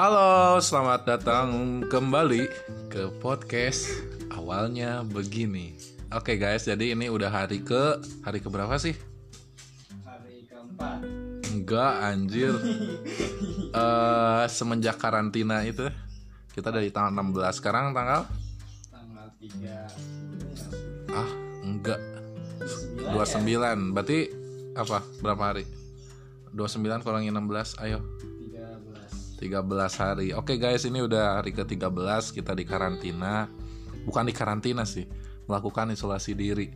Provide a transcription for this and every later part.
Halo, selamat datang kembali ke podcast awalnya begini. Oke guys, jadi ini udah hari ke hari ke berapa sih? hari keempat Enggak, anjir. Eh semenjak karantina itu kita dari tanggal 16 sekarang tanggal tanggal 3 ah enggak 29 ya? 29. Berarti apa? Berapa hari? 29 kurangi 16, ayo. 13 13 hari. Oke guys, ini udah hari ke-13 kita di karantina. Bukan di karantina sih, melakukan isolasi diri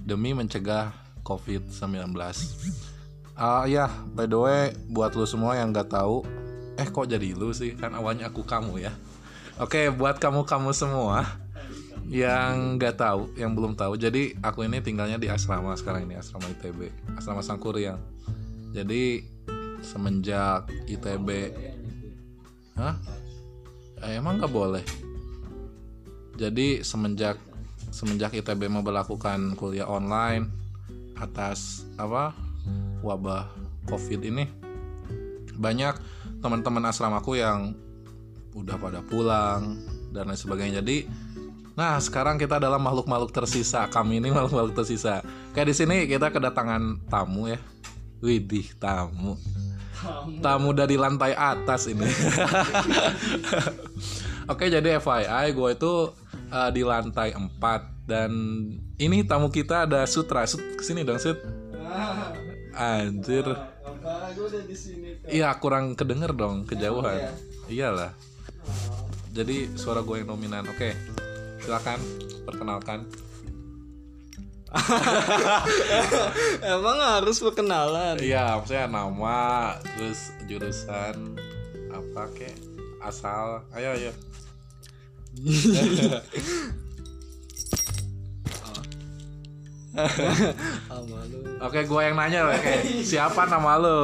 demi mencegah COVID-19. Ah ya, by the way, buat lu semua yang nggak tahu, eh kok jadi lu sih? Kan awalnya aku kamu ya. Oke, buat kamu-kamu semua yang nggak tahu, yang belum tahu, jadi aku ini tinggalnya di asrama sekarang ini, asrama ITB, asrama Sangkuriang. Jadi semenjak ITB Hah? Eh, emang nggak boleh. Jadi semenjak semenjak ITB memperlakukan kuliah online atas apa wabah COVID ini banyak teman-teman asramaku yang udah pada pulang dan lain sebagainya. Jadi Nah, sekarang kita adalah makhluk-makhluk tersisa. Kami ini makhluk-makhluk tersisa. Kayak di sini kita kedatangan tamu ya. Widih, tamu tamu dari lantai atas ini. Oke, jadi FYI gue itu uh, di lantai 4 dan ini tamu kita ada Sutra. Sut, ke sini dong, Sut. ah, Anjir. tuh Iya, kurang kedenger dong, kejauhan. Iya. Iyalah. Jadi suara gue yang dominan. Oke. Silakan perkenalkan. emang harus perkenalan Iya, maksudnya nama, terus jurusan apa kek, asal. Ayo, ayo. Oke, gue yang nanya oke. Siapa nama lo?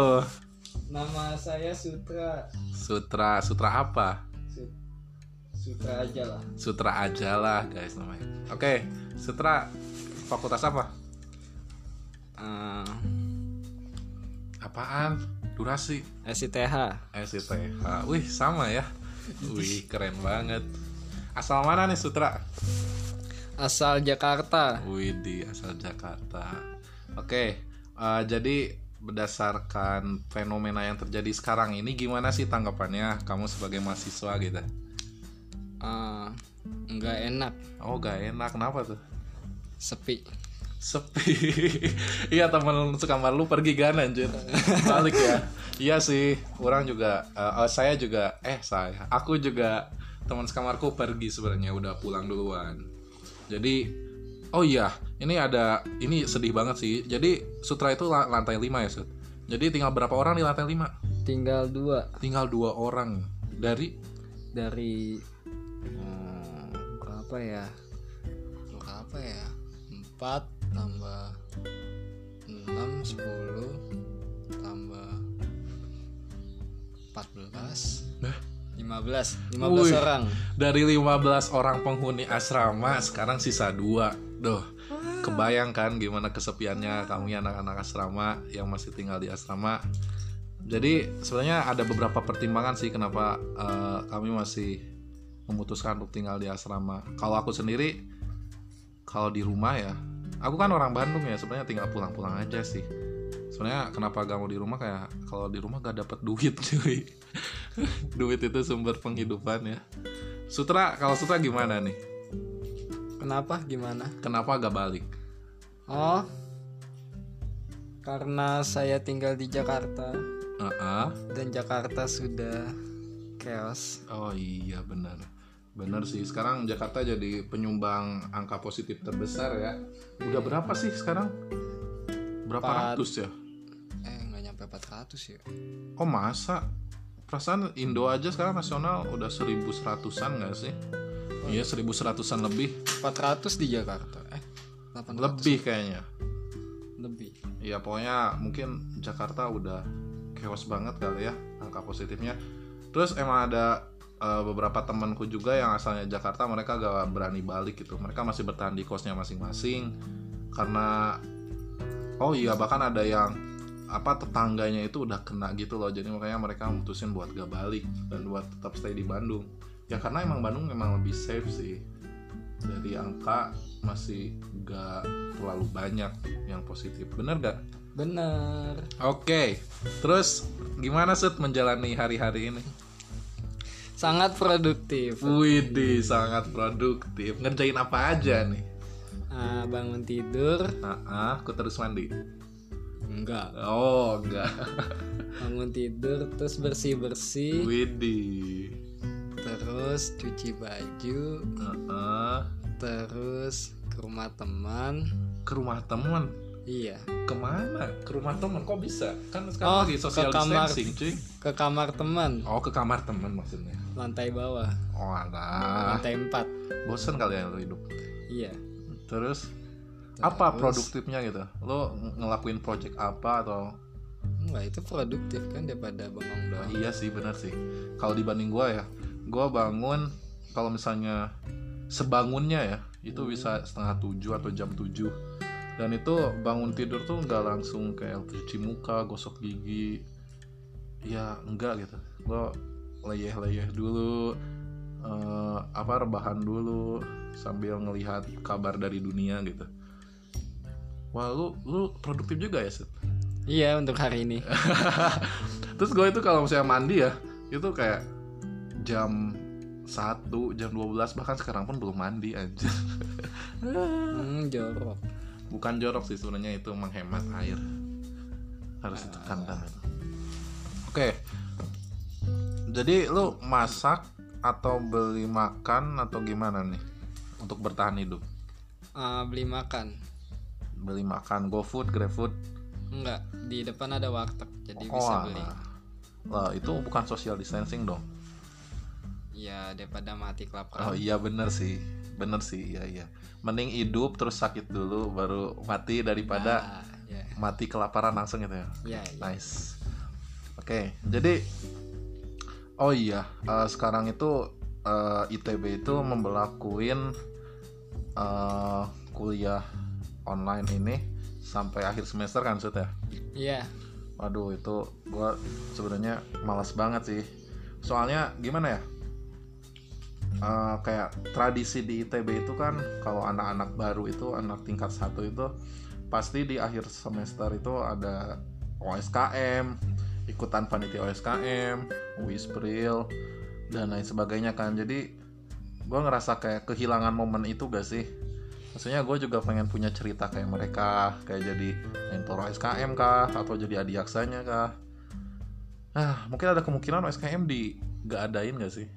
nama saya Sutra Sutra, Sutra apa? Sut- Sutra aja lah Sutra aja lah, guys namanya. Oke, Sutra fakultas apa? Ah, Apaan? Durasi SITH SITH. Wih, sama ya. Wih, keren banget. Asal mana nih Sutra? asal Jakarta Wih, di asal Jakarta. Oke, eh, jadi berdasarkan fenomena yang terjadi sekarang ini gimana sih tanggapannya kamu sebagai mahasiswa gitu? Ah, nggak enak Oh, gak enak. Kenapa tuh? Sepi. Sepi. Iya temen sekamar lu pergi kan anjir? Balik ya. Iya sih orang juga eh, eh, saya juga eh saya aku juga teman sekamarku pergi sebenarnya udah pulang duluan. Jadi oh iya ini ada ini sedih banget sih. Jadi sutra itu la- lantai 5 ya Sut jadi tinggal berapa orang di lantai 5 tinggal dua. Tinggal dua orang. Dari? Dari hmm, berapa ya? Berapa ya empat tambah enam sepuluh tambah empat belas. Nah. lima belas lima belas Wih. orang. dari 15 orang penghuni asrama sekarang sisa dua. Duh, kebayangkan gimana kesepiannya kami anak-anak asrama yang masih tinggal di asrama? Jadi sebenarnya ada beberapa pertimbangan sih kenapa eh, kami masih memutuskan untuk tinggal di asrama. Kalau aku sendiri kalau di rumah ya aku kan orang Bandung ya sebenarnya tinggal pulang-pulang aja sih. Sebenarnya kenapa gak mau di rumah kayak kalau di rumah gak dapet duit cuy. Duit itu sumber penghidupan ya. Sutra kalau Sutra gimana nih? Kenapa? Gimana? Kenapa gak balik? Oh karena saya tinggal di Jakarta. Heeh. dan Jakarta sudah chaos. Oh iya benar benar sih. Sekarang Jakarta jadi penyumbang angka positif terbesar ya. Udah berapa sih sekarang? Berapa Empat. ratus ya? Eh nggak nyampe 400 ya. Oh masa? Perasaan Indo aja sekarang nasional udah seribu seratusan gak sih? Iya seribu seratusan lebih. 400 di Jakarta. Eh 800 lebih kayaknya. Lebih. Ya pokoknya mungkin Jakarta udah chaos banget kali ya angka positifnya. Terus emang ada eh, beberapa temanku juga yang asalnya Jakarta mereka gak berani balik gitu. Mereka masih bertahan di kosnya masing-masing karena oh iya bahkan ada yang apa tetangganya itu udah kena gitu loh. Jadi makanya mereka mutusin buat gak balik dan buat tetap stay di Bandung. Ya karena emang Bandung memang lebih safe sih. Dari angka masih gak terlalu banyak yang positif. Bener gak? bener. Oke, terus gimana Sud menjalani hari-hari ini? Sangat produktif Widih, sangat produktif. Ngerjain apa aja nih? Ah, bangun tidur Ah, ah, aku terus mandi. enggak Oh, enggak. bangun tidur terus bersih bersih Widih. terus cuci baju Ah, ah. terus ke rumah teman Ke rumah teman. Iya Ke mana? Ke rumah teman kok bisa? Kan sekarang Oh, lagi social ke kamar. distancing, cuy. ke kamar teman Oh, ke kamar teman maksudnya. lantai bawah Oh, alah. lantai 4 Bosen kali ya lo hidup. iya Terus apa Terus- produktifnya gitu? Lo ng- ngelakuin project apa atau enggak itu produktif kan daripada bengong Ah, doang iya sih benar sih. Kalau dibanding gua ya, gua bangun kalau misalnya sebangunnya ya itu bisa setengah tujuh atau jam tujuh dan itu bangun tidur tuh nggak langsung kayak cuci muka, gosok gigi, ya enggak gitu. Gua leyeh-leyeh dulu, eh, apa rebahan dulu sambil ngelihat kabar dari dunia gitu. Wah lu lu produktif juga ya Seth? iya untuk hari ini Terus gue itu kalau misalnya mandi ya itu kayak jam 1, jam 12 bahkan sekarang pun belum mandi aja. hmm, jorok Bukan jorok sih sebenarnya itu menghemat air. Harus ditekankan itu. Oke. Jadi lu masak atau beli makan atau gimana nih untuk bertahan hidup? Ah, beli makan Beli makan GoFood, GrabFood. enggak di depan ada warteg jadi Oh, bisa beli alah. Lah, itu bukan social distancing dong. ya daripada mati kelaparan Oh iya bener sih, bener sih, iya iya. Mending hidup terus sakit dulu baru mati daripada Ah, ya mati kelaparan langsung gitu ya. ya, ya. Nice. Oke, jadi oh iya, eh, sekarang itu eh, ITB itu membelakuin eh, kuliah online ini sampai akhir semester kan Sud ya? Iya, Waduh itu gua sebenarnya malas banget sih. Soalnya gimana ya? Eh, kayak tradisi di ITB itu kan kalau anak-anak baru itu anak tingkat satu itu pasti di akhir semester itu ada OSKM, ikutan panitia OSKM, Wispril dan lain sebagainya kan. Jadi gua ngerasa kayak kehilangan momen itu gak sih? Maksudnya gue juga pengen punya cerita kayak mereka, kayak jadi mentor OSKM kah, atau jadi adiaksanya kah. Nah, mungkin ada kemungkinan OSKM di gak adain gak sih?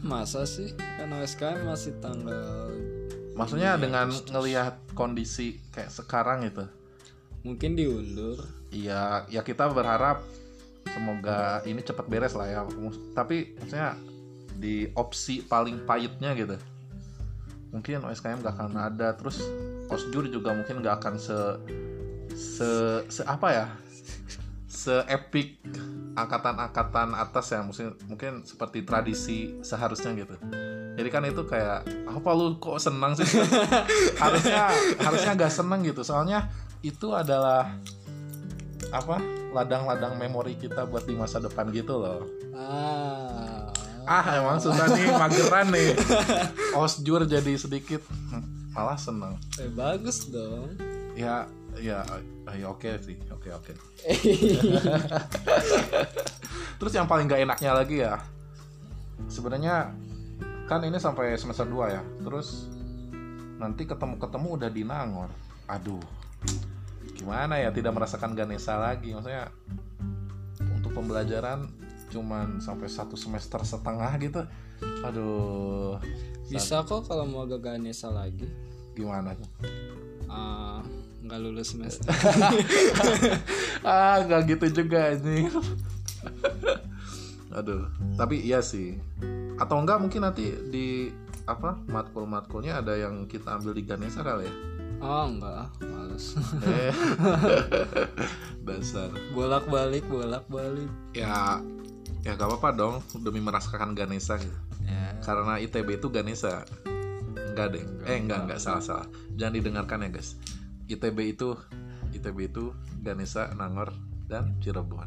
Masa sih kan OSKM masih tanggal Maksudnya dengan Agustus. ngelihat kondisi kayak sekarang itu. mungkin diundur Iya, ya kita berharap semoga ini cepat beres lah ya. Tapi maksudnya di opsi paling pahitnya gitu. Mungkin OSKM gak akan ada, terus Osjur juga mungkin gak akan se se, se apa ya? Se epic angkatan-angkatan atas ya, mungkin mungkin seperti tradisi seharusnya gitu. Jadi kan itu kayak apa lu kok senang sih? harusnya harusnya gak seneng gitu. Soalnya itu adalah apa ladang-ladang memori kita buat di masa depan gitu loh ah ah emang susah nih mageran nih osjur jadi sedikit malah seneng eh, bagus dong ya ya ya oke sih oke oke. Terus yang paling gak enaknya lagi ya sebenarnya kan ini sampai semester 2 ya terus nanti ketemu-ketemu udah di Nangor. Aduh gimana ya tidak merasakan Ganesha lagi. Maksudnya untuk pembelajaran cuman sampai satu semester setengah gitu. Aduh bisa kok kalau mau ke Ganesha lagi. Gimana tuh? Ah nggak lulus semester. Ah nggak gitu juga ini aduh tapi iya sih. Atau enggak mungkin nanti di apa matkul-matkulnya ada yang kita ambil di Ganesha kali ya? Oh enggak ah, males. Eh. Dasar. Bolak balik bolak balik ya ya gak apa-apa dong demi merasakan Ganesha gitu. Ya. Karena ITB itu Ganesha. Enggak deh. Eh enggak. enggak salah salah. Jangan didengarkan ya guys ITB itu ITB itu Ganesa, Nangor, dan Cirebon.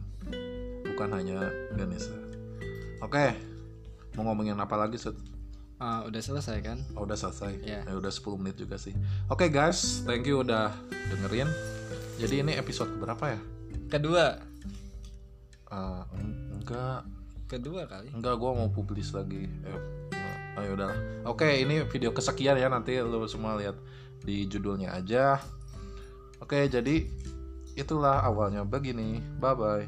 Bukan hanya Ganesa. Oke, mau ngomongin apa lagi Sud? Ah, udah selesai kan? Oh, udah selesai. Iya. Ya, udah 10 menit juga sih. Oke guys, thank you udah dengerin. Jadi ini episode berapa ya? Kedua, eng- enggak, kedua kali. enggak gua mau publis lagi. Eh, ayo udahlah. Oke, ini video kesekian ya nanti lu semua lihat di judulnya aja. Oke, jadi itulah awalnya begini. Bye bye.